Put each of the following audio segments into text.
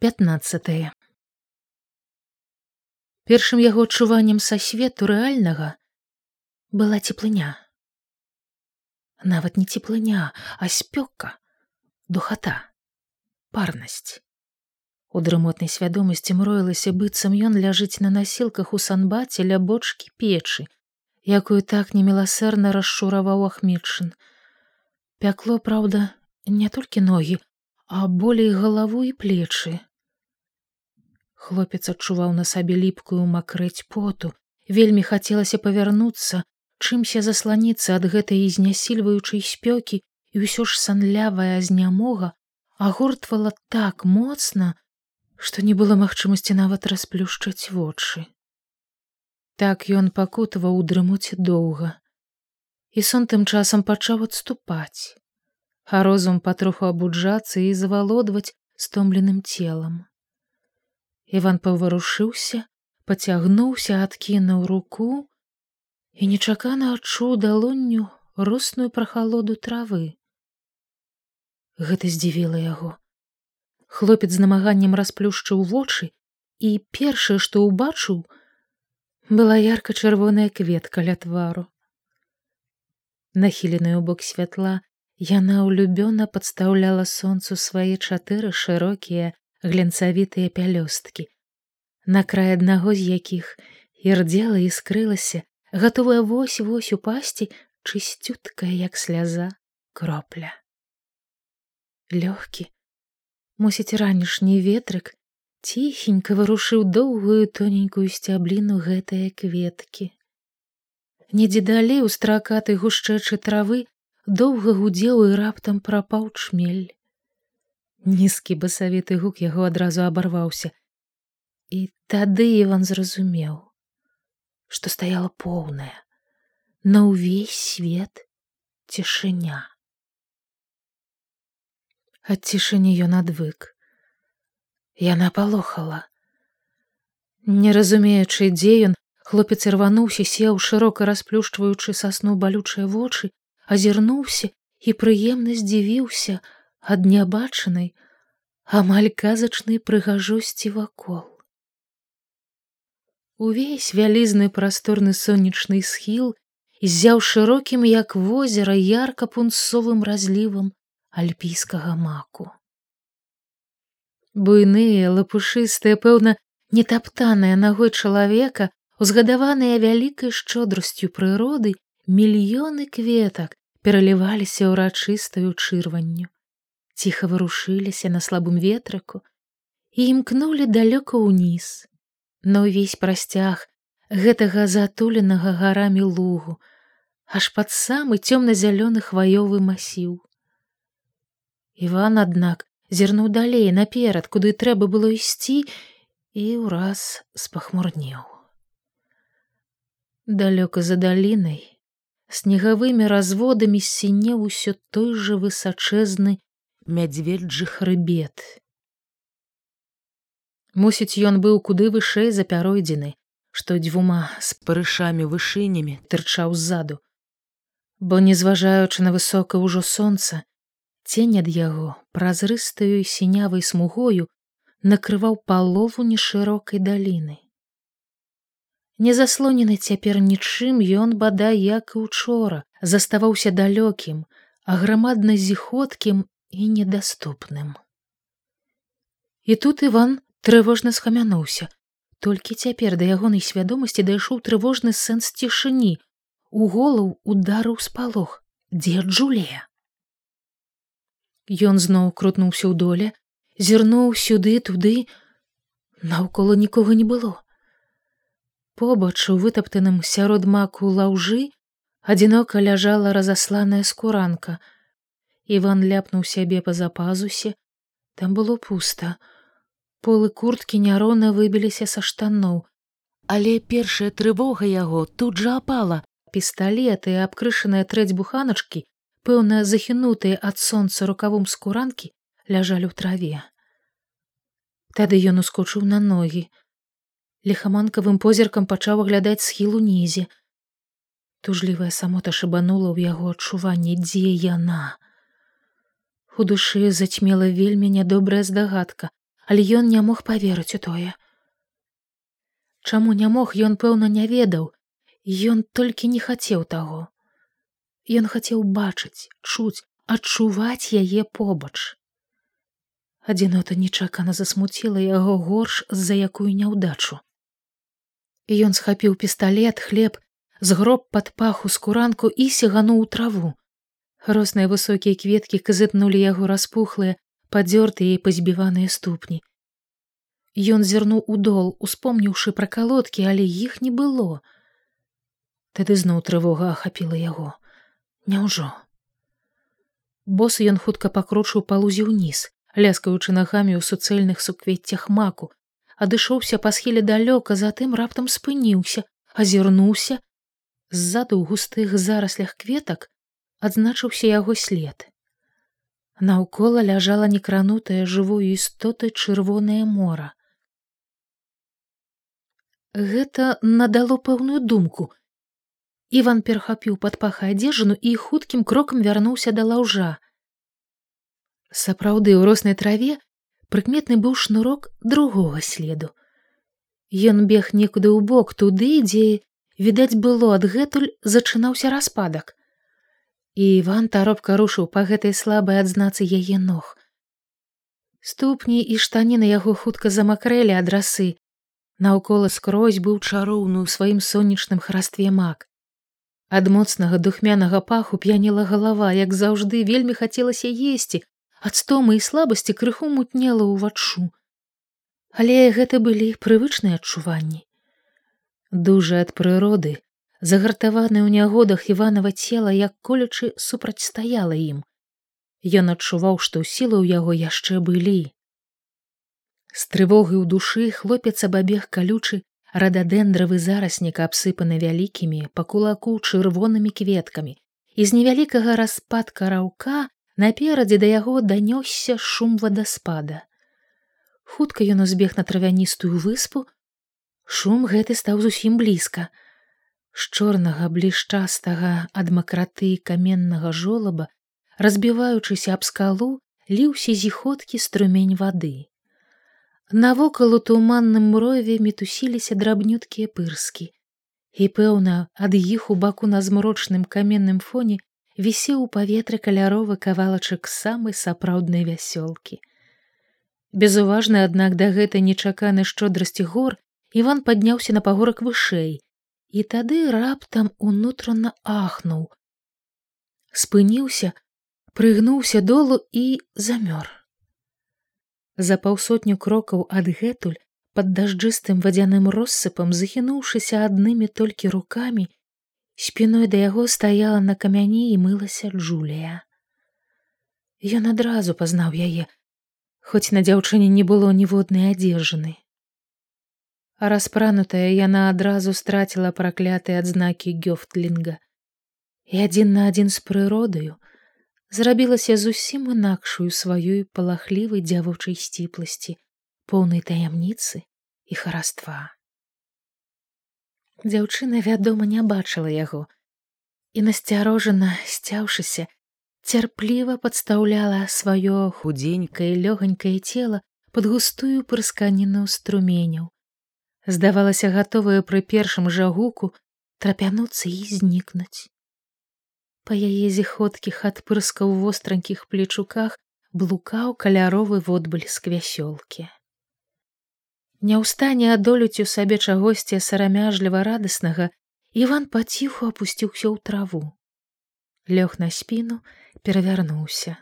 15 першым яго адчуваннем са свету рэальнага была цеплыня. Нават не цеплыня а спёка духата парнасць. У дрымотнай свядомасці мроілася быццам ён ляжыць на насілках у санбаце ля бочкі печы якую так неміласэрна расшураваў ахмедшын. Пякло праўда не толькі ногі а болей галаву і плечы Хлопец адчуваў на сабе ліпкую макрэць поту, вельмі хацелася павярнуцца, чымся засланіцца ад гэтай знясільваючай спёкі і ўсё ж санлявая знямога агортвала так моцна, што не было магчымасці нават расплюшчаць вочы. Так ён пакутаваў у дрымуце доўга. І сон тым часам пачаў адступаць, а розум патроху абуджацца і завалодваць стомленым целам. Іван паварушыўся, пацягнуўся, адкінуў руку і нечакана адчуў далонню росную прахалоду травы. Гэта здзівіла яго. Хлопец з намаганнем расплюшчыў вочы і першае, што ўбачыў, была ярка-чырвоная кветка ля твару. Нахіленую бок святла яна ўлюбёна падстаўляла сонцу свае чатыры шырокія глянцавітыя пялёсткі, на край аднаго з якіх ірдзела і скрылася, гатовая вось вось упасці чысцюткая, як сляза кропля. Лёгкі, мусіць ранішні ветрык ціхенька вырушыў доўгую тоненькую сцябліну гэтыя кветкі. Недзе далей у стракатай гушчэчы травы доўга гудзеў і раптам прапаў чмель нізкі басавіты гук яго адразу абарваўся і тады іван зразумеў што стаяла поўная на ўвесь свет цішыня ад цішыні ён адвык яна палохала не разумеючы дзе ён хлопец рвануўся сеў шырока расплюшчваючы сасну балючыя вочы азірнуўся і прыемна здзівіўся ад нябачанай амаль казачнай прыгажосці вакол. Увесь вялізны прасторны сонечны схіл зяў шырокім як возера ярка пунцовым разлівам альпійскага маку. Буйныя лапушыстыя пэўна нетаптаныя нагой чалавека узгадаваныя вялікай шчодрасцю прыроды мільёны кветак пераліваліся ўрачыстаю чырванню ціха варушыліся на слабым ветрыку і імкнулі далёка ўніз на ўвесь прасцяг гэтага затуленага гарамі лугу аж пад самы цёмна-зялёны хваёвы масіў. Іван аднак зірнуў далей наперад куды трэба было ісці і ўраз спахмурнеў. Далёка за далінай снегавымі разводамі сінеў усё той жа высачэзны мядзведжы хрыбет. Мусіць, ён быў куды вышэй за пяройдзіны, што дзвюма з парышамі вышынямі тырчаў ззаду. Бо, незважаючы на высока ўжо сонца, цень ад яго празрыстаю сінявай смугою накрываў палову нешырокай даліны. Незаслонены цяпер нічым ён бадай як і учора заставаўся далёкім, а грамадна зіходкім і недаступным. І тут Іван трывожна схамянуўся. Толькі цяпер да ягонай свядомасці дайшоў трывожны сэнс цішыні. У голаў ударыў спалох, дзе Джулія. Ён зноў крутнуўся ў доле, зірнуў сюды туды, наўкола нікога не было. Побач у вытаптаным сярод маку лаўжы адзінока ляжала разасланая скуранка, Іван ляпнуў сябе па запазусе, там было пуста. Полы курткі няроўна выбіліся са штаноў, але першая трывога яго тут жа апала. Пісталеты і абкрышаныя трэць буханачкі, пэўна захінутыя ад сонца рукавым скуранкі, ляжалі ў траве. Тады ён ускочыў на ногі. Лехаманкавым позіркам пачаў аглядаць схіл унізе. Тужлівая самота шыбанула ў яго адчуванне, дзе яна. У душы зацьмела вельмі нядобрая здагадка, але ён не мог паверыць у тое. Чаму не мог ён пэўна не ведаў, ён толькі не хацеў таго. Ён хацеў бачыць, чуць, адчуваць яе побач. Адзінота нечакана засмуціла яго горш з-за якую няўдачу. Ён схапіў пісталлет, хлеб, згроб пад паху скуранку і сігануў траву. Росныя высокія кветкі казытнулі яго распухлыя, падзёртыя і пазбіваныя ступні. Ён зірнуў у дол, успомніўшы пра калодкі, але іх не было. Тады зноў трывога ахапіла яго. Няўжо. Бос ён хутка пакручыў палузі ўніз, ляскаючы нагамі ў суцэльных суквеццях маку, адышоўся па схіле далёка, затым раптам спыніўся, азірнуўся, ззаду ў густых зараслях кветак адзначыўся яго след. Наўкола ляжала некранутая жывую істоты чырвонае мора. Гэта надало пэўную думку. Іван перахапіў пад паха адзежыну і хуткім крокам вярнуўся да лаўжа. Сапраўды ў роснай траве прыкметны быў шнурок другога следу. Ён бег некуды ў бок туды, дзе, відаць было адгэтуль зачынаўся распадак і Іван таропка рушыў па гэтай слабай адзнацы яе ног. Ступні і штаніны яго хутка замакрэлі ад расы. Наўкола скрозь быў чароўны ў сваім сонечным харастве мак. Ад моцнага духмянага паху п'яніла галава, як заўжды вельмі хацелася есці, ад стомы і слабасці крыху мутнела ўваччу. Але гэта былі прывычныя адчуванні. Дужа ад прыроды, загартаваны ў нягодах іванова цела як колючы супрацьстаяла ім. Ён адчуваў што сілы ў яго яшчэ былі. З трывогы ў душы хлопец абабег калючы рададэндравы зараснік абсыпаны вялікімі па кулаку чырвонымі кветкамі. І з невялікага распадка раўка наперадзе да яго данёсся шум вадаспада. Хутка ён узбег на травяністую выспу. Шум гэты стаў зусім блізка з чорнага блішчастага ад макраты каменнага жолаба, разбіваючыся аб скалу, ліўся зіходкі струмень вады. Навокал у туманным мрове мітусіліся драбнюткія пырскі, і пэўна, ад іх у баку на змрочным каменным фоне вісеў у паветры каляровы кавалачак самай сапраўднай вясёлкі. Безуважна, аднак да гэтай нечаканай шчодрасці гор Іван падняўся на пагорак вышэй, і тады раптам унутрана ахнуў спыніўся прыгнуўся долу і замёр. За паўсотню крокаў адгэтуль под дажджыстым вадзяным россыпам захінуўшыся аднымі толькі рукамі спіной да яго стаяла на камяні і мылася джулія. Ён адразу пазнаў яе хоць на дзяўчыне не было ніводнай адзежаны распранутая яна адразу страціла праклятыя адзнакі гёфтлінга і адзін на адзін з прыродаю зрабілася зусім інакшую сваёй палахлівай дзявочай сціпласці поўнай таямніцы і хараства дзяўчына вядома не бачыла яго і насцярожана сцяўшыся цярпліва падстаўляла сваё худзенькае лёгонькае цела под густую прысканіну струменяў здавалася гатовая пры першым жа гуку трапянуцца і знікнуць. Па яе зіходкіх адпырскаў востранькіх плечуках блукаў каляровы водбліск вясёлкі. Не ў стане адолюць у сабе чагосьці сарамяжліва радаснага іван паціху апусціўся ў траву. Лёг на спіну перавярнуўся.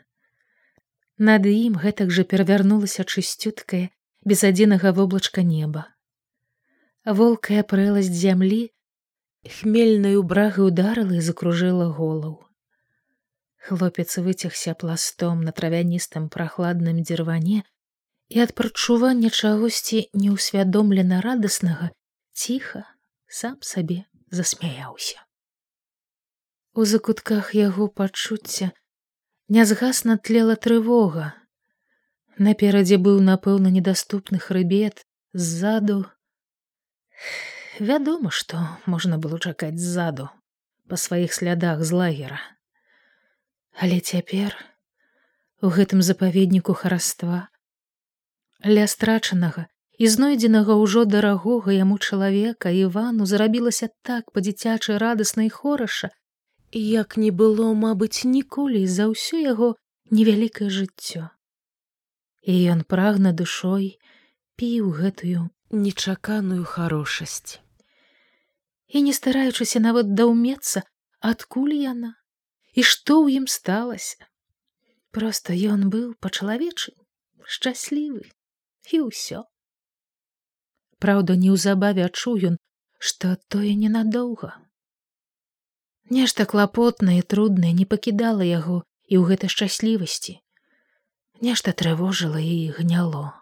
Над ім гэтак жа перавярнулася чысцюткае без адзінага воблачка неба волкая прэласць зямлі хмельнаю брагы ударыла і закружыла голаў хлопец выцягся пластом на травяністым прахладным дзірване і ад прачування чагосьці неўсвядомлена радаснага ціха сам сабе засмяяўся. У закутках яго пачуцця нязгасна тлела трывога. Наперадзе быў напэўна недаступны хрыбет ззаду Вядома, што можна было чакаць ззаду па сваіх слядах з лагера. Але цяпер у гэтым запаведніку хараства ля страчанага і знойдзенага ўжо дарагога яму чалавека івану зрабілася так па-дзіцячы радасна і хораша як не было мабыць ніколі за ўсё яго невялікае жыццё і ён прагна душой піў гэтую нечаканую харошасць і не стараючыся нават даўмецца адкуль яна і што ў ім сталася просто ён быў па-чалавечы шчаслівы і ўсё Праўда, неўзабаве адчуў ён, што тое ненадоўга. Нешта клапотнае і труднае не пакідала яго і ў гэтай шчаслівасці. Нешта трывожыла і гняло.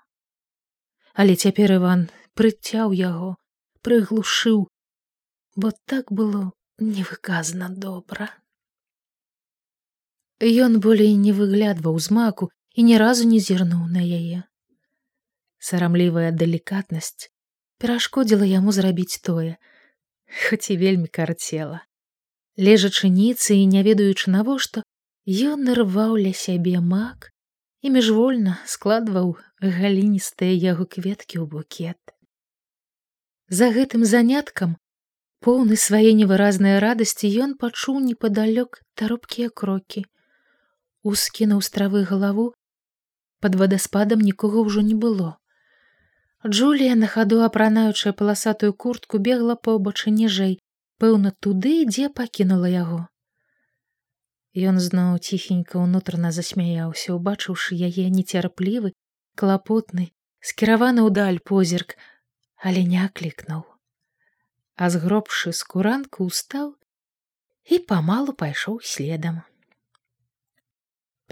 Але цяпер Іван прыцяў яго, прыглушыў, бо так было невыказана добра. Ён болей не выглядваў змаку і ні разу не зірнуў на яе. Сарамлівая далікатнасць перашкодзіла яму зрабіць тое, хоць і вельмі карцела. Лежачы ніцы і не ведаючы навошта, ён нарваў ля сябе мак і міжвольна складваў галіністыя яго кветкі ў букет. За гэтым заняткам, поўны свае невыразнай радасці ён пачуў непадалёк таропкія крокі. Ускінуў з травы галаву, пад вадаспадам нікога ўжо не было. Джулія на хаду апранаючая паласатую куртку бегла побачы ніжэй, пэўна туды, дзе пакінула яго. Ён зноў ціхенька ўнутрана засмяяўся, убачыўшы яе нецярплівы, клапотны, скіраваны ўдаль позірк, але не аклікнуў. А згробшы скуранку устаў і памалу пайшоў следам.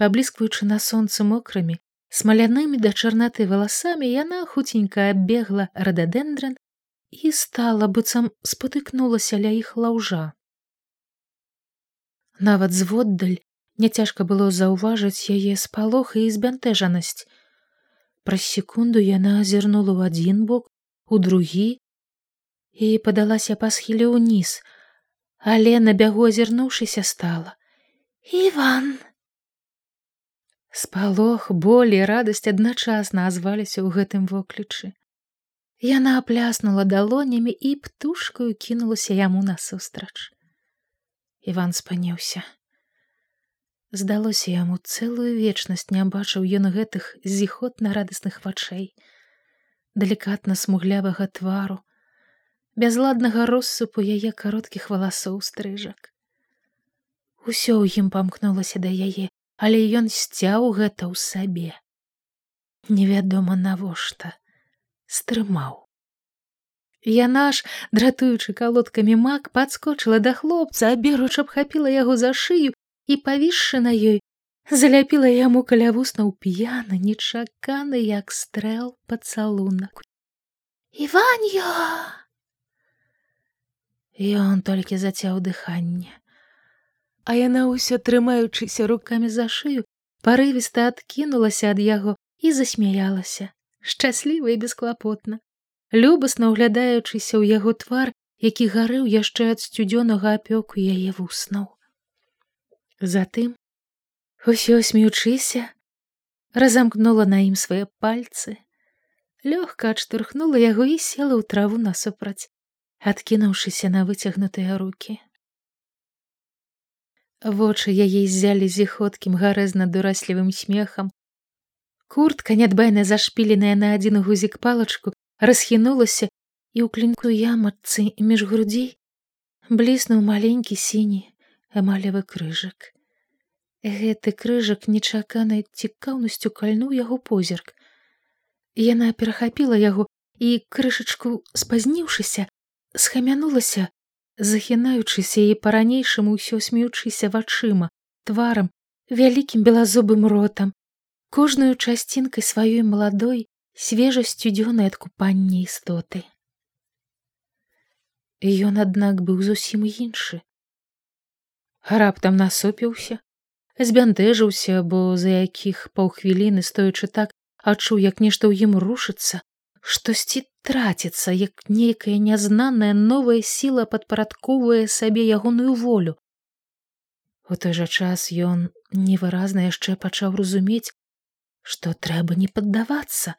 Пабліскваючы на сонцы мокрымі, смалянымі да чарнаты валасамі яна хуценька аббегла рададэндран і стала быццам спатыкнулася ля іх лаўжа. Нават зводдаль няцяжка было заўважыць яе спалох і збянтэжанасць. Праз секунду яна азірнула ў адзін бок, у другі і падалася па схіле ўніз, але на бягу азірнуўшыся стала: Іван! Спалох, болі, радасць адначасна азваліся ў гэтым воклічы. Яна апляснула далонямі і птушкаю кінулася яму насустрач. Іван спаніўся. Здалося яму цэлую вечнасць не бачыў ён гэтых зіхотна радасных вачэй, далікатна смуглявага твару, бязладнага россыпу яе кароткіх валасоў стрыжак. Усё ў ім памкнулася да яе, але ён сцяў гэта ў сабе. Невядома навошта стрымаў. Яна ж, дратуючы калодкамі мак, падскочыла да хлопца, аберуч абхапіла яго за шыю і павісшы на ёй, заляпіла яму каля вуснаў п'яна, нечаканы, як стрэл пацалунак. Іваньё! Ён толькі зацяў дыханне а яна ўсё трымаючыся рукамі за шыю парывіста адкінулася ад яго і засмяялася шчасліва і бесклапотна любасна ўглядаючыся ў яго твар які гарэў яшчэ ад сцюдзёнага апёку яе вуснаў затым усё смеючыся разамкнула на ім свае пальцы лёгка адштурхнула яго і села ў траву насупраць адкінуўшыся на выцягнутыя руки Вочы яе ззялі зіходкім гарэзна дураслівым смехам. Куртка, нядбайна зашпіленая на адзін гузік палачку, расхінулася і ў клінку яматцы між грудзей бліснуў маленькі сіні эмалевы крыжак. Гэты крыжак нечаканай цікаўнасцю кальнуў яго позірк. Яна перахапіла яго і крышачку спазніўшыся, схамянулася, захінаючыся і па-ранейшаму ўсё смеючыся вачыма тварам вялікім белазубым ротам кожную часцінкай сваёй маладой свежасцю дзёнай ад купання істоты. Ён аднак быў зусім іншы. Раптам насупіўся збянтэжыўся бо за якіх паўхвіліны стоячы так адчуў як нешта ў ім рушыцца штосьці траціцца як нейкая нязнаная новая сіла падпарадковвае сабе ягоную волю. У той жа час ён невыразна яшчэ пачаў разумець што трэба не паддавацца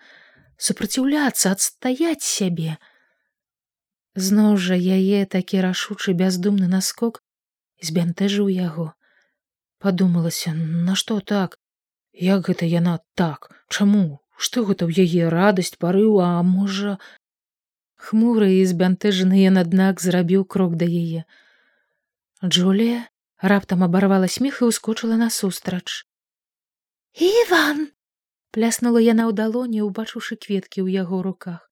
супраціўляцца адстаяць сябе. Зноў жа яе такі рашучы бяздумны наскок збянтэжыў яго падумалася нашто так? Як гэта яна так? Чаму? Што гэта ў яе радасць парыў а можа хмуры і збянтэжаны ён аднак зрабіў крок да яе. Джулія раптам абарвала смех і ўскочыла насустрач. Иван пляснула яна ў далоні убачыўшы кветкі ў яго руках.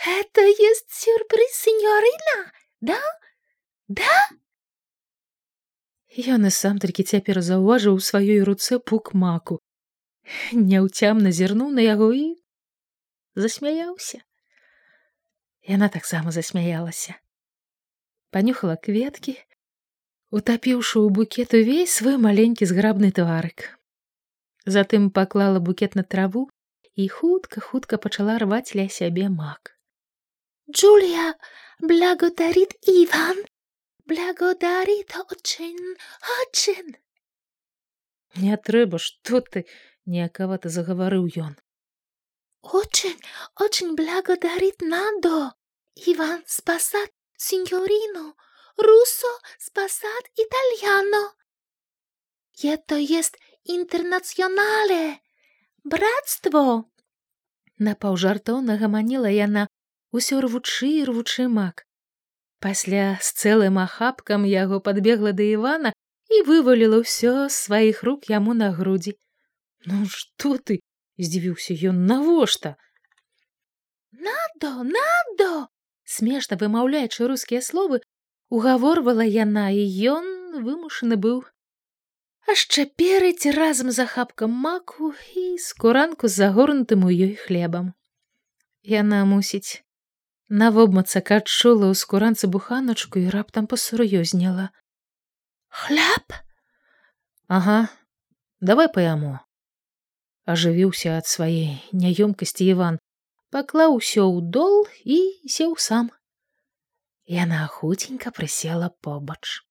Это есть сюрприз сеньорына! Да? Да ён і сам толькі цяпер заўважыў у сваёй руцэ пук маку няўцямна зірнуў на яго і засмяяўся яна таксама засмяялася панюхала кветкі утапіўшы ў букет увесь свой маленькі зграбны тварык затым паклала букет на траву і хутка хутка пачала рваць ля сябе мак. Джулия благодарит иван благодарит очень очень не трэба што ты неакавата загаварыў ён очень очень благодарит надо. Иван спасат сеньорину руссо спасат итальяно. Это есть інтэрнацыёнале братство. Напаўжартоўна гаманіла яна усё рвучы рвучы мак пасля з цэлым ахапкам яго падбегла да івана і вываліла ўсё з сваіх рук яму на грудзі. Ну што ты здзівіўся ён. Навошта? Надо надо смешна вымаўляючы рускія словы угаворвала яна і ён вымушаны быў. Ашчаперыць разам з ахапкам маку і скуранку загорнутым у ёй хлебам. Яна мусіць навобмацак адчула ў скуранцы буханачку і раптам пасур'ёзняла. хляб? Ага давай па яму ажывіўся ад сваей няёмкасці іван паклаў усё ў дол і сеў сам. Яна хуценька прысела побач